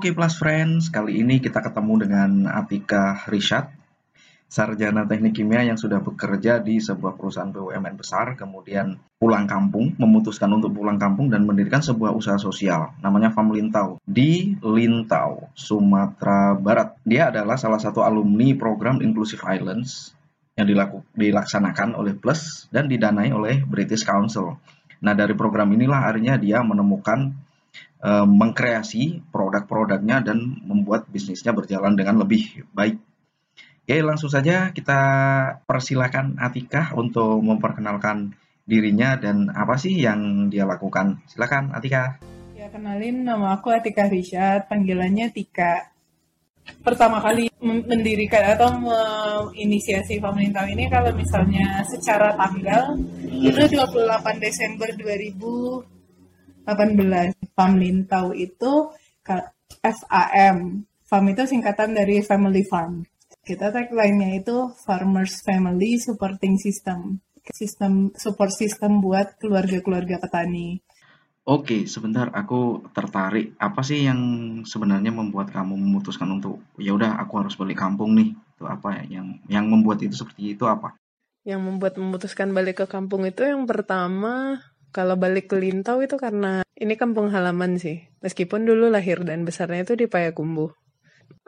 Oke Plus Friends, kali ini kita ketemu dengan Atika Rishad, sarjana teknik kimia yang sudah bekerja di sebuah perusahaan BUMN besar, kemudian pulang kampung, memutuskan untuk pulang kampung dan mendirikan sebuah usaha sosial, namanya Farm Lintau, di Lintau, Sumatera Barat. Dia adalah salah satu alumni program Inclusive Islands yang dilaku, dilaksanakan oleh Plus dan didanai oleh British Council. Nah, dari program inilah akhirnya dia menemukan e, mengkreasi produk-produknya dan membuat bisnisnya berjalan dengan lebih baik Oke, langsung saja kita persilakan Atika untuk memperkenalkan dirinya dan apa sih yang dia lakukan. Silakan Atika. Ya, kenalin nama aku Atika Rishad, panggilannya Tika. Pertama kali mendirikan atau menginisiasi pemerintah ini kalau misalnya secara tanggal itu 28 Desember 2018. Famlintau itu FAM. FAM itu singkatan dari Family Farm. Kita tagline-nya itu Farmers Family Supporting System. Sistem support system buat keluarga-keluarga petani. Oke, sebentar aku tertarik. Apa sih yang sebenarnya membuat kamu memutuskan untuk ya udah aku harus balik kampung nih? Itu apa ya yang yang membuat itu seperti itu apa? Yang membuat memutuskan balik ke kampung itu yang pertama kalau balik ke Lintau itu karena ini kampung halaman sih. Meskipun dulu lahir dan besarnya itu di Payakumbuh.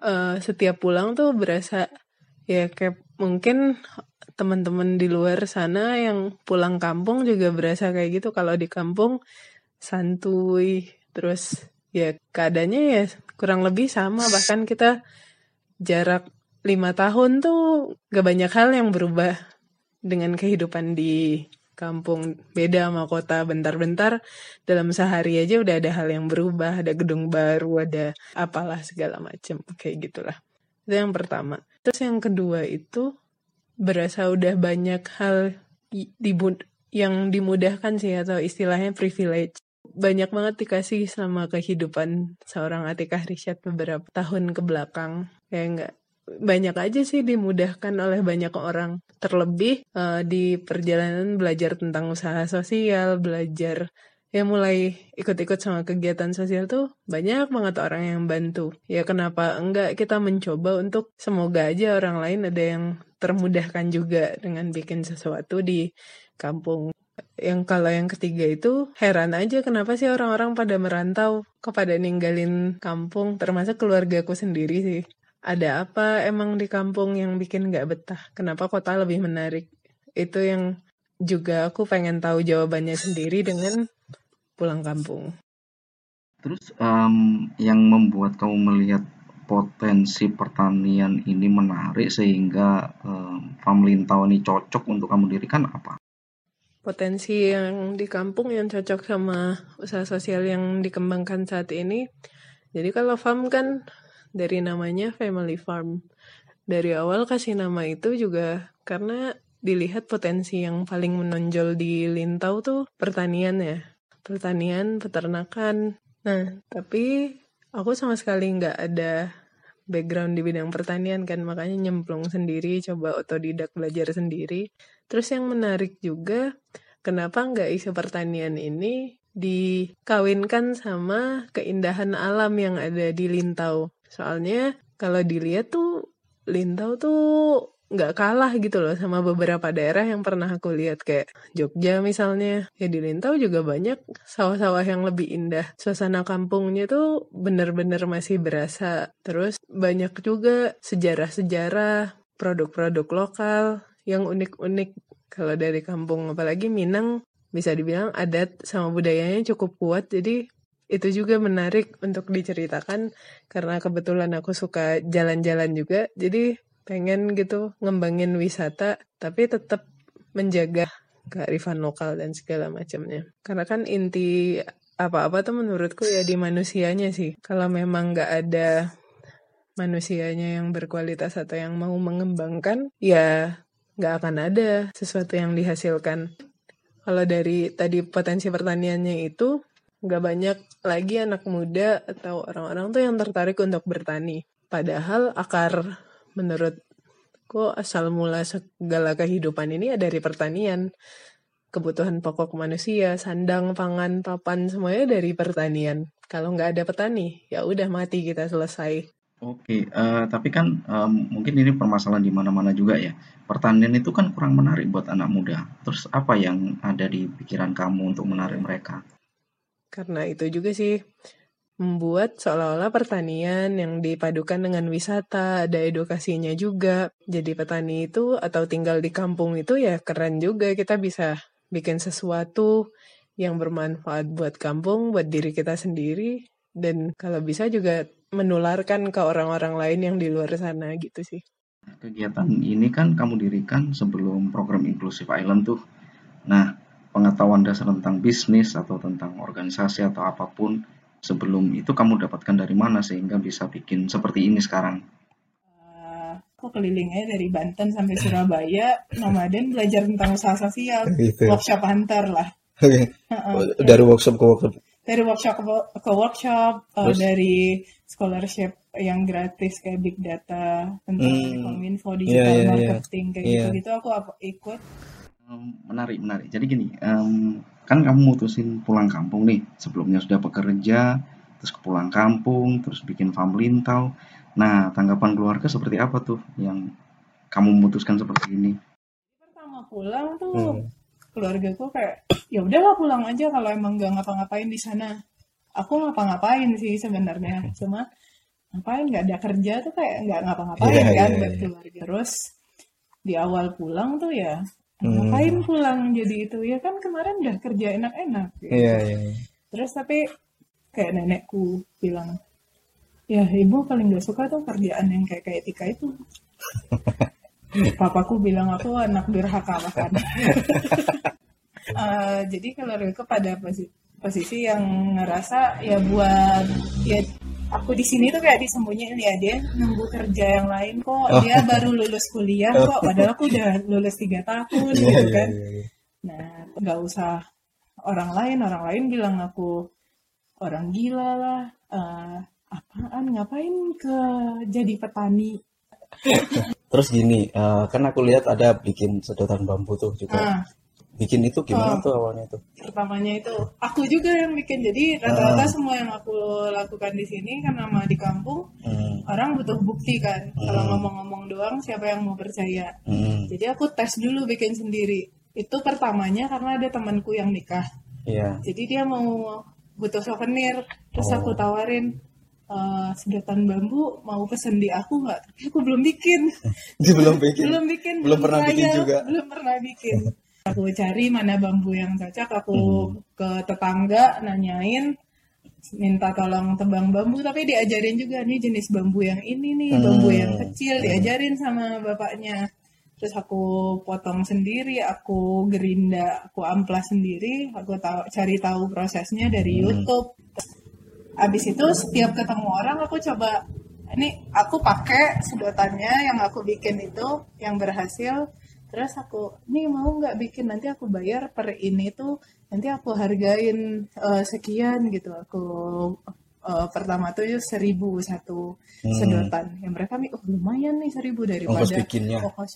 Uh, setiap pulang tuh berasa ya kayak mungkin teman-teman di luar sana yang pulang kampung juga berasa kayak gitu. Kalau di kampung santuy. Terus ya keadaannya ya kurang lebih sama. Bahkan kita jarak lima tahun tuh gak banyak hal yang berubah dengan kehidupan di kampung beda sama kota bentar-bentar dalam sehari aja udah ada hal yang berubah ada gedung baru ada apalah segala macem kayak gitulah. Itu yang pertama. Terus yang kedua itu berasa udah banyak hal dibud yang dimudahkan sih atau istilahnya privilege. Banyak banget dikasih selama kehidupan seorang Atika Risyad beberapa tahun ke belakang kayak enggak banyak aja sih dimudahkan oleh banyak orang. Terlebih uh, di perjalanan belajar tentang usaha sosial, belajar ya mulai ikut-ikut sama kegiatan sosial tuh banyak banget orang yang bantu. Ya kenapa enggak kita mencoba untuk semoga aja orang lain ada yang termudahkan juga dengan bikin sesuatu di kampung. Yang kalau yang ketiga itu heran aja kenapa sih orang-orang pada merantau kepada ninggalin kampung termasuk keluargaku sendiri sih ada apa emang di kampung yang bikin nggak betah? Kenapa kota lebih menarik? Itu yang juga aku pengen tahu jawabannya sendiri dengan pulang kampung. Terus um, yang membuat kamu melihat potensi pertanian ini menarik sehingga um, family Lintau ini cocok untuk kamu dirikan apa? Potensi yang di kampung yang cocok sama usaha sosial yang dikembangkan saat ini. Jadi kalau farm kan dari namanya Family Farm. Dari awal kasih nama itu juga karena dilihat potensi yang paling menonjol di Lintau tuh pertanian ya. Pertanian, peternakan. Nah, tapi aku sama sekali nggak ada background di bidang pertanian kan, makanya nyemplung sendiri, coba otodidak belajar sendiri. Terus yang menarik juga, kenapa nggak isu pertanian ini dikawinkan sama keindahan alam yang ada di Lintau. Soalnya kalau dilihat tuh Lintau tuh nggak kalah gitu loh sama beberapa daerah yang pernah aku lihat. Kayak Jogja misalnya. Ya di Lintau juga banyak sawah-sawah yang lebih indah. Suasana kampungnya tuh bener-bener masih berasa. Terus banyak juga sejarah-sejarah produk-produk lokal yang unik-unik. Kalau dari kampung apalagi Minang bisa dibilang adat sama budayanya cukup kuat. Jadi itu juga menarik untuk diceritakan karena kebetulan aku suka jalan-jalan juga. Jadi pengen gitu ngembangin wisata tapi tetap menjaga kearifan lokal dan segala macamnya. Karena kan inti apa-apa tuh menurutku ya di manusianya sih. Kalau memang nggak ada manusianya yang berkualitas atau yang mau mengembangkan ya nggak akan ada sesuatu yang dihasilkan. Kalau dari tadi potensi pertaniannya itu nggak banyak lagi anak muda atau orang-orang tuh yang tertarik untuk bertani. Padahal akar menurutku asal mula segala kehidupan ini ada dari pertanian. Kebutuhan pokok manusia, sandang, pangan, papan, semuanya dari pertanian. Kalau nggak ada petani, ya udah mati kita selesai. Oke, uh, tapi kan um, mungkin ini permasalahan di mana-mana juga ya. Pertanian itu kan kurang menarik buat anak muda. Terus apa yang ada di pikiran kamu untuk menarik mereka? Karena itu juga sih membuat seolah-olah pertanian yang dipadukan dengan wisata, ada edukasinya juga. Jadi petani itu atau tinggal di kampung itu ya keren juga kita bisa bikin sesuatu yang bermanfaat buat kampung, buat diri kita sendiri, dan kalau bisa juga menularkan ke orang-orang lain yang di luar sana gitu sih. Kegiatan ini kan kamu dirikan sebelum program Inclusive Island tuh. Nah, pengetahuan dasar tentang bisnis atau tentang organisasi atau apa pun sebelum itu kamu dapatkan dari mana sehingga bisa bikin seperti ini sekarang? Uh, aku kelilingnya dari Banten sampai Surabaya, nomaden belajar tentang usaha sosial, gitu. workshop hunter lah. Okay. Uh, dari workshop ke workshop dari workshop ke, workshop uh, dari scholarship yang gratis kayak big data tentang hmm. kominfo iya, digital yeah, yeah, marketing yeah. kayak yeah. gitu gitu aku ikut menarik menarik. Jadi gini um, kan kamu mutusin pulang kampung nih. Sebelumnya sudah bekerja terus ke pulang kampung terus bikin farm lintau nah tanggapan keluarga seperti apa tuh yang kamu memutuskan seperti ini? Pertama pulang tuh hmm. keluarga gue kayak ya udahlah pulang aja kalau emang gak ngapa-ngapain di sana. Aku ngapa-ngapain sih sebenarnya. Cuma ngapain? Nggak ada kerja tuh kayak nggak ngapa-ngapain yeah, kan yeah, buat yeah. keluarga. Terus di awal pulang tuh ya hmm. ngapain pulang jadi itu ya kan kemarin udah kerja enak-enak gitu. yeah, yeah, yeah. terus tapi kayak nenekku bilang ya ibu paling gak suka tuh kerjaan yang kayak kayak Tika itu papaku bilang aku anak durhaka makan uh, jadi keluarga pada posisi, posisi yang ngerasa ya buat ya aku di sini tuh kayak disembunyiin ya dia nunggu kerja yang lain kok oh. dia baru lulus kuliah kok padahal aku udah lulus tiga tahun yeah, gitu iya, kan yeah, yeah. nah nggak usah orang lain orang lain bilang aku orang gila lah uh, apaan ngapain ke jadi petani Terus gini, uh, kan aku lihat ada bikin sedotan bambu tuh juga. Ah. Bikin itu gimana oh. tuh awalnya tuh? Pertamanya itu aku juga yang bikin. Jadi rata-rata ah. semua yang aku lakukan di sini kan nama di kampung hmm. orang butuh bukti kan. Hmm. Kalau ngomong-ngomong doang siapa yang mau percaya. Hmm. Jadi aku tes dulu bikin sendiri. Itu pertamanya karena ada temanku yang nikah. Iya. Jadi dia mau butuh souvenir, terus oh. aku tawarin uh, sedotan bambu mau pesen di aku nggak tapi aku belum bikin belum bikin belum bikin belum pernah bikin juga belum pernah bikin aku cari mana bambu yang cocok aku hmm. ke tetangga nanyain minta tolong tebang bambu tapi diajarin juga nih jenis bambu yang ini nih hmm. bambu yang kecil diajarin sama bapaknya terus aku potong sendiri aku gerinda aku amplas sendiri aku tahu cari tahu prosesnya dari hmm. YouTube Abis itu setiap ketemu orang aku coba ini aku pakai sedotannya yang aku bikin itu yang berhasil terus aku ini mau nggak bikin nanti aku bayar per ini tuh nanti aku hargain uh, sekian gitu aku uh, pertama tuh seribu satu hmm. sedotan yang mereka nih oh lumayan nih seribu daripada ongkos bikinnya ongkos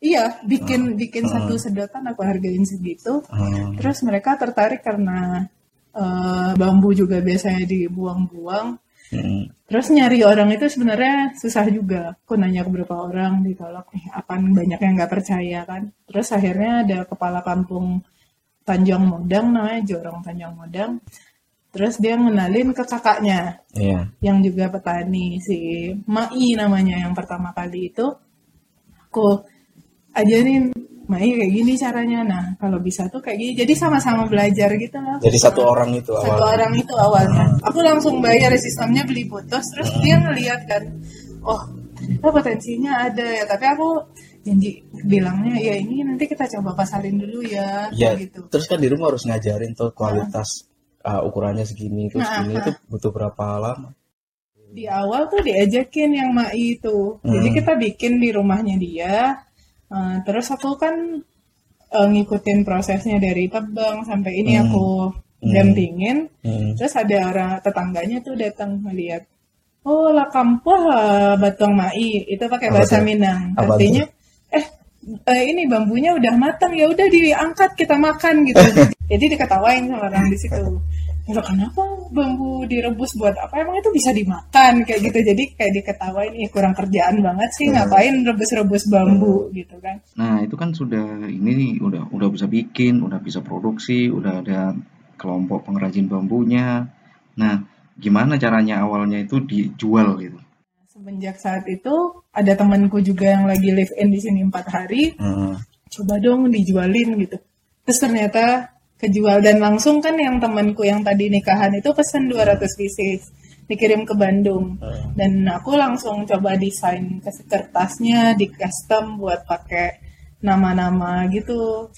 iya bikin hmm. bikin hmm. satu sedotan aku hargain segitu hmm. terus mereka tertarik karena uh, bambu juga biasanya dibuang-buang. Hmm. Terus nyari orang itu sebenarnya susah juga. Aku nanya ke beberapa orang ditolak nih, apa banyak yang nggak percaya kan. Terus akhirnya ada kepala kampung Tanjung Modang namanya Jorong Tanjung Modang. Terus dia ngenalin ke kakaknya, yeah. yang juga petani si Mai namanya yang pertama kali itu. Aku ajarin Mai kayak gini caranya. Nah, kalau bisa tuh kayak gini. Jadi sama-sama belajar gitu loh. Jadi satu orang itu awalnya. Satu orang itu awalnya. Aku langsung bayar sistemnya beli putus, terus dia ngeliat kan, oh, oh potensinya ada ya. Tapi aku janji bilangnya ya ini nanti kita coba pasarin dulu ya. Ya. Gitu. Terus kan di rumah harus ngajarin tuh kualitas nah. uh, ukurannya segini, terus nah, segini nah. itu butuh berapa lama? Di awal tuh diajakin yang Mai itu. Hmm. Jadi kita bikin di rumahnya dia Uh, terus aku kan uh, ngikutin prosesnya dari tebang sampai ini hmm. aku hmm. dampingin. Hmm. Terus ada orang tetangganya tuh datang melihat, oh lah kampuh batong mai itu pakai bahasa Minang. Apa Artinya, eh uh, ini bambunya udah matang ya udah diangkat kita makan gitu. Jadi diketawain sama orang di situ. Ya kenapa bambu direbus buat apa? Emang itu bisa dimakan kayak gitu. Jadi kayak diketawain ya kurang kerjaan banget sih ngapain rebus-rebus bambu gitu kan. Nah itu kan sudah ini nih udah udah bisa bikin udah bisa produksi udah ada kelompok pengrajin bambunya. Nah gimana caranya awalnya itu dijual gitu? Semenjak saat itu ada temanku juga yang lagi live in di sini empat hari. Hmm. coba dong dijualin gitu. Terus ternyata kejual dan langsung kan yang temanku yang tadi nikahan itu pesen 200 pieces dikirim ke Bandung. Hmm. dan aku langsung coba desain ke kertasnya di custom buat pakai nama-nama gitu.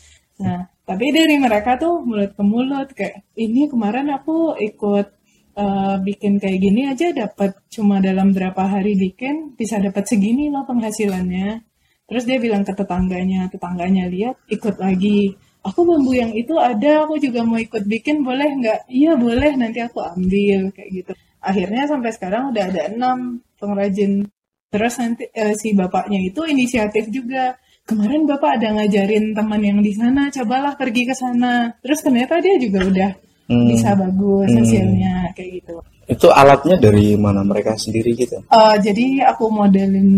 Nah tapi dari mereka tuh mulut ke mulut kayak ini kemarin aku ikut uh, bikin kayak gini aja dapat cuma dalam berapa hari bikin bisa dapat segini loh penghasilannya. Terus dia bilang ke tetangganya tetangganya lihat ikut lagi aku bambu yang itu ada aku juga mau ikut bikin boleh nggak? Iya boleh nanti aku ambil kayak gitu. Akhirnya sampai sekarang udah ada enam pengrajin terus nanti eh, si bapaknya itu inisiatif juga. Kemarin bapak ada ngajarin teman yang di sana cobalah pergi ke sana. Terus ternyata dia juga udah hmm. bisa bagus hmm. hasilnya kayak gitu. Itu alatnya dari mana? Mereka sendiri gitu? Uh, jadi aku modelin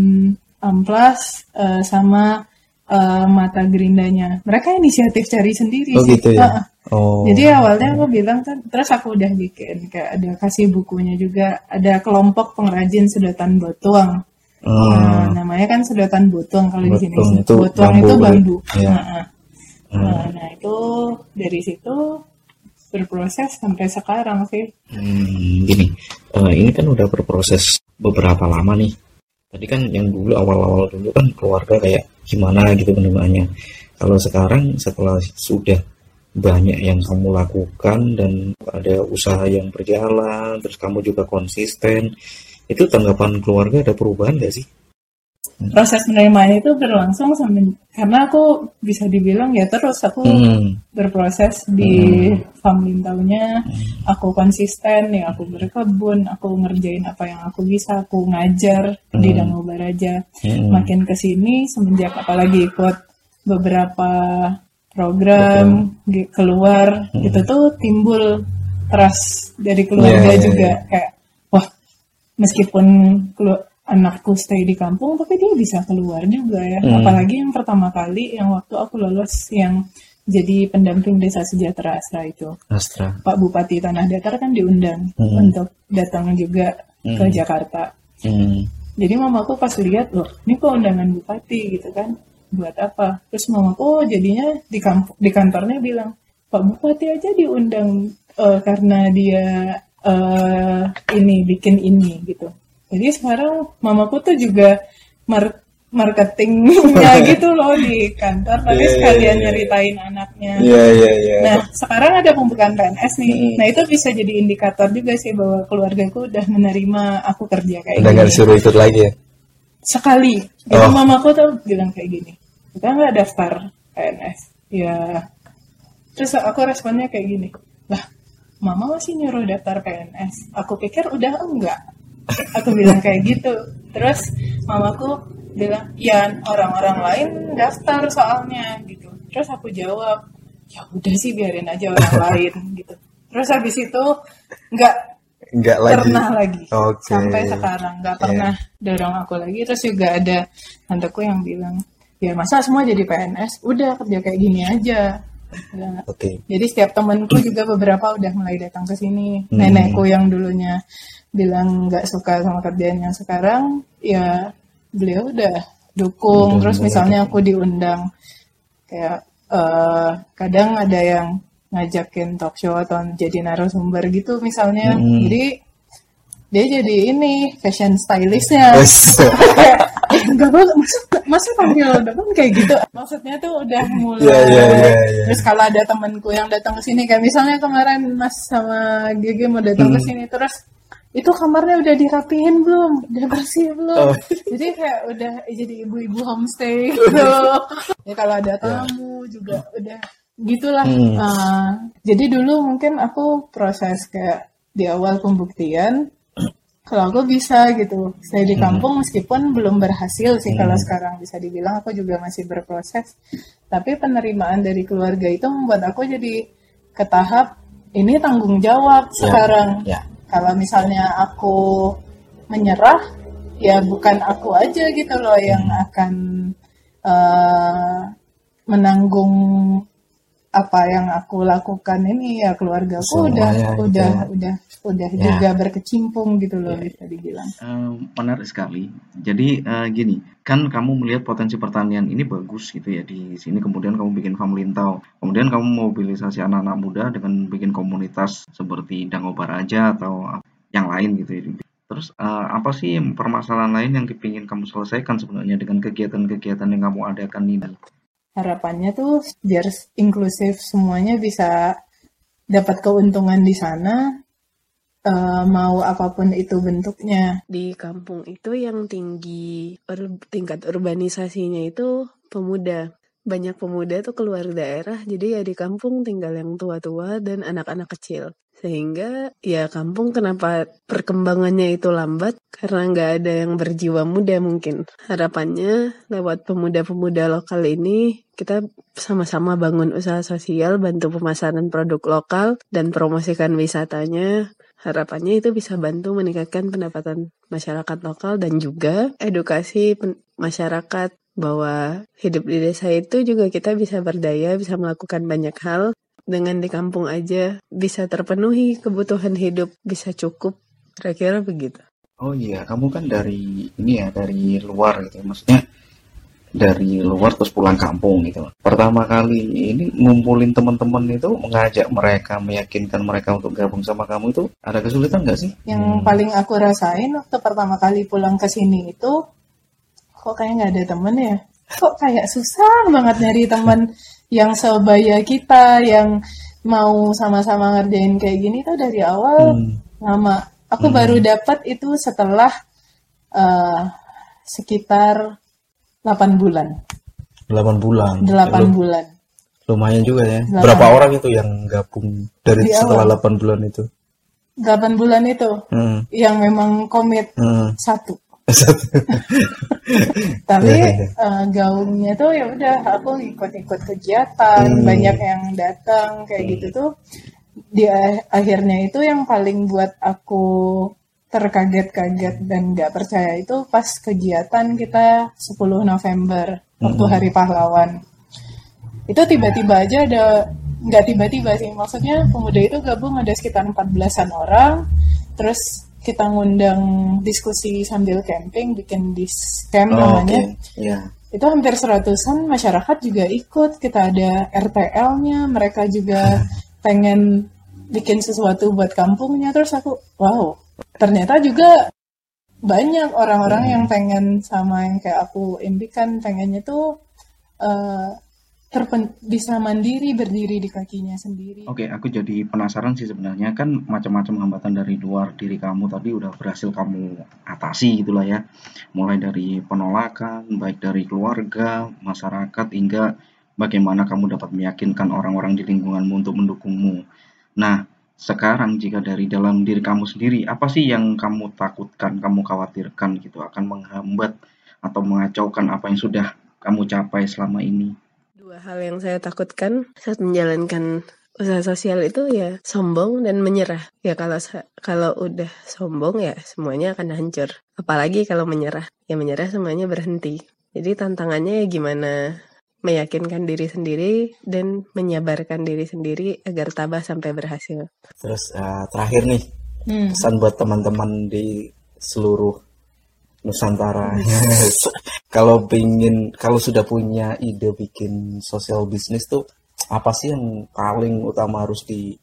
amplas uh, sama uh, mata gerindanya. Mereka inisiatif cari sendiri oh, sih. Gitu ya? oh. Jadi awalnya aku bilang kan, terus aku udah bikin kayak ada kasih bukunya juga, ada kelompok pengrajin sedotan botuang. Hmm. Nah, namanya kan sedotan botuang kalau di sini. Itu botuang bambu, itu bambu. Ya. Nah, hmm. nah, nah itu dari situ berproses sampai sekarang sih. Hmm, gini, uh, ini kan udah berproses beberapa lama nih. Tadi kan yang dulu awal-awal dulu kan keluarga kayak gimana gitu penerimaannya. Kalau sekarang setelah sudah banyak yang kamu lakukan dan ada usaha yang berjalan, terus kamu juga konsisten, itu tanggapan keluarga ada perubahan gak sih? Proses penerimaan itu berlangsung sampai karena aku bisa dibilang ya terus aku hmm. berproses di hmm. farm lintaunya hmm. aku konsisten ya aku berkebun aku ngerjain apa yang aku bisa aku ngajar hmm. di Danau Baraja hmm. makin ke sini semenjak apalagi ikut beberapa program Betul. keluar hmm. itu tuh timbul trust dari keluarga yeah, juga yeah. kayak wah meskipun keluar anakku stay di kampung tapi dia bisa keluar juga ya hmm. apalagi yang pertama kali yang waktu aku lolos yang jadi pendamping desa sejahtera Astra itu Astra. Pak Bupati Tanah Datar kan diundang hmm. untuk datang juga hmm. ke Jakarta hmm. jadi mamaku pas lihat loh ini kok undangan bupati gitu kan buat apa terus mamaku jadinya di kampung di kantornya bilang Pak Bupati aja diundang uh, karena dia uh, ini bikin ini gitu jadi sekarang mamaku tuh juga mar marketingnya gitu loh di kantor tapi yeah, sekalian yeah, yeah. nyeritain anaknya. Yeah, yeah, yeah. Nah sekarang ada pembukaan PNS nih. Mm. Nah itu bisa jadi indikator juga sih bahwa keluargaku udah menerima aku kerja kayak udah gini. Udah suruh ikut lagi ya? Sekali. Jadi oh. mamaku tuh bilang kayak gini. Kita nggak daftar PNS. Ya. Terus aku responnya kayak gini. Lah, mama masih nyuruh daftar PNS. Aku pikir udah enggak aku bilang kayak gitu terus mamaku bilang ya orang-orang lain daftar soalnya gitu terus aku jawab ya udah sih biarin aja orang lain gitu terus habis itu nggak nggak lagi. pernah lagi okay. sampai sekarang nggak iya. pernah yeah. dorong aku lagi terus juga ada tanteku yang bilang ya masa semua jadi PNS udah kerja kayak gini aja Okay. Jadi setiap temanku juga beberapa udah mulai datang ke sini. Hmm. Nenekku yang dulunya bilang nggak suka sama kerjaan yang sekarang ya beliau udah dukung udah, terus misalnya aku diundang kayak uh, kadang ada yang ngajakin talk show atau jadi narasumber gitu misalnya hmm. jadi dia jadi ini fashion stylistnya enggak eh, banget masa masa panggil depan kayak gitu maksudnya tuh udah mulai yeah, yeah, yeah, yeah. terus kalau ada temanku yang datang ke sini kayak misalnya kemarin mas sama Gigi mau datang hmm. ke sini terus itu kamarnya udah dirapihin belum udah bersih belum oh. jadi kayak udah jadi ibu-ibu homestay gitu ya kalau ada ya. tamu yeah. juga udah gitulah hmm. uh, jadi dulu mungkin aku proses kayak di awal pembuktian kalau aku bisa gitu saya di hmm. kampung hmm. meskipun belum berhasil sih hmm. kalau sekarang bisa dibilang aku juga masih berproses tapi penerimaan dari keluarga itu membuat aku jadi ke tahap ini tanggung jawab Ya, sekarang. ya. Kalau misalnya aku menyerah, ya bukan aku aja gitu loh yang Hmm. akan eh, menanggung apa yang aku lakukan ini ya keluargaku udah Semuanya gitu udah ya. udah udah Ya. juga berkecimpung gitu loh bisa dibilang. Eh, menarik sekali. Jadi eh, gini, kan kamu melihat potensi pertanian ini bagus gitu ya di sini. Kemudian kamu bikin farm lintau. Kemudian kamu mobilisasi anak-anak muda dengan bikin komunitas seperti Dango Baraja atau yang lain gitu ya. Terus eh, apa sih permasalahan lain yang kepingin kamu selesaikan sebenarnya dengan kegiatan-kegiatan yang kamu adakan ini? Harapannya tuh biar inklusif semuanya bisa dapat keuntungan di sana eh, mau apa pun itu bentuknya. Di kampung itu yang tinggi ur- tingkat urbanisasinya itu pemuda. Banyak pemuda tuh keluar daerah, jadi ya di kampung tinggal yang tua-tua dan anak-anak kecil. Sehingga ya kampung kenapa perkembangannya itu lambat? Karena nggak ada yang berjiwa muda mungkin. Harapannya lewat pemuda-pemuda lokal ini kita sama-sama bangun usaha sosial, bantu pemasaran produk lokal, dan promosikan wisatanya. Harapannya itu bisa bantu meningkatkan pendapatan masyarakat lokal dan juga edukasi masyarakat bahwa hidup di desa itu juga kita bisa berdaya, bisa melakukan banyak hal. Dengan di kampung aja bisa terpenuhi kebutuhan hidup, bisa cukup. Kira-kira begitu. Oh iya, kamu kan dari ini ya, dari luar gitu. ya. Maksudnya dari luar terus pulang kampung gitu. Pertama kali ini ngumpulin teman-teman itu mengajak mereka, meyakinkan mereka untuk gabung sama kamu itu ada kesulitan nggak sih? Yang Hmm. paling aku rasain waktu pertama kali pulang ke sini itu kok kayak nggak ada temen ya? Kok kayak susah banget nyari temen yang sebaya kita, yang mau sama-sama ngerjain kayak gini tuh dari awal Hmm. lama. Aku Hmm. baru dapat itu setelah eh, sekitar 8 bulan. 8 bulan. 8 Lu- bulan. lumayan juga ya. Delapan. Berapa orang itu yang gabung dari Di setelah awal. 8 bulan itu? 8 bulan itu Hmm. yang memang komit Hmm. satu. Tapi eh, gaungnya tuh ya udah aku ikut-ikut kegiatan, Hmm. banyak yang datang kayak gitu tuh. Di akhirnya itu yang paling buat aku terkaget-kaget dan nggak percaya itu pas kegiatan kita 10 November waktu Hmm. Hari Pahlawan. Itu tiba-tiba aja ada nggak tiba-tiba sih maksudnya pemuda itu gabung ada sekitar 14-an orang terus kita ngundang diskusi sambil camping bikin discamp Oh, namanya. oke. Iya. itu hampir seratusan masyarakat juga ikut. Kita ada RTL-nya mereka juga pengen bikin sesuatu buat kampungnya. Terus aku wow ternyata juga banyak orang-orang yang pengen sama yang kayak aku impikan. Pengennya tuh eh, terpen- bisa mandiri berdiri di kakinya sendiri Oke, aku jadi penasaran sih sebenarnya kan macam-macam hambatan dari luar diri kamu tadi udah berhasil kamu atasi gitulah ya. Mulai dari penolakan, baik dari keluarga, masyarakat, hingga bagaimana kamu dapat meyakinkan orang-orang di lingkunganmu untuk mendukungmu. Nah, sekarang jika dari dalam diri kamu sendiri, apa sih yang kamu takutkan, kamu khawatirkan gitu akan menghambat atau mengacaukan apa yang sudah kamu capai selama ini? Dua hal yang saya takutkan saat menjalankan usaha sosial itu ya sombong dan menyerah. Ya kalau kalau udah sombong ya semuanya akan hancur. Apalagi kalau menyerah. Ya menyerah semuanya berhenti. Jadi tantangannya ya gimana meyakinkan diri sendiri dan menyabarkan diri sendiri agar tabah sampai berhasil. Terus eh, terakhir nih, Hmm. pesan buat teman-teman di seluruh Nusantara. kalau pingin, kalau sudah punya ide bikin sosial bisnis tuh apa sih yang paling utama harus di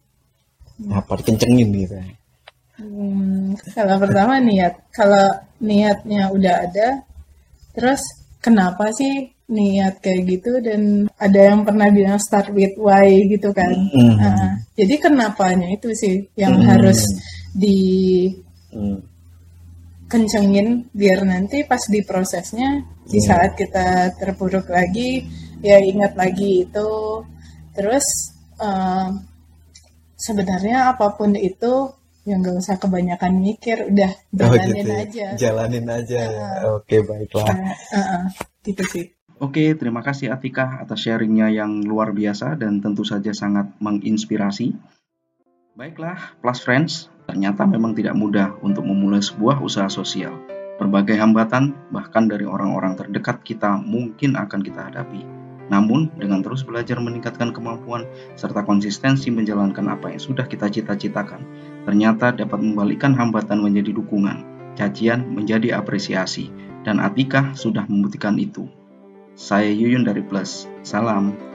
apa dikencengin gitu? Hmm, kalau pertama niat. Kalau niatnya udah ada, terus kenapa sih niat kayak gitu dan ada yang pernah bilang start with why gitu kan. Hmm. Ah, jadi kenapanya itu sih yang Hmm. harus dikencengin Hmm. biar nanti pas di prosesnya di Iya. saat kita terpuruk lagi ya ingat lagi itu. Terus eh, sebenarnya apa pun itu yang gak usah kebanyakan mikir, udah Oh jalanin gitu ya. aja. Jalanin aja ya. Oke, baiklah. Nah, uh-uh, gitu sih. Oke, terima kasih Atika atas sharingnya yang luar biasa dan tentu saja sangat menginspirasi. Baiklah, plus friends, ternyata memang tidak mudah untuk memulai sebuah usaha sosial. Berbagai hambatan, bahkan dari orang-orang terdekat kita mungkin akan kita hadapi. Namun, dengan terus belajar meningkatkan kemampuan serta konsistensi menjalankan apa yang sudah kita cita-citakan, ternyata dapat membalikkan hambatan menjadi dukungan, cacian menjadi apresiasi, dan Atika sudah membuktikan itu. Saya Yuyun dari Plus. Salam.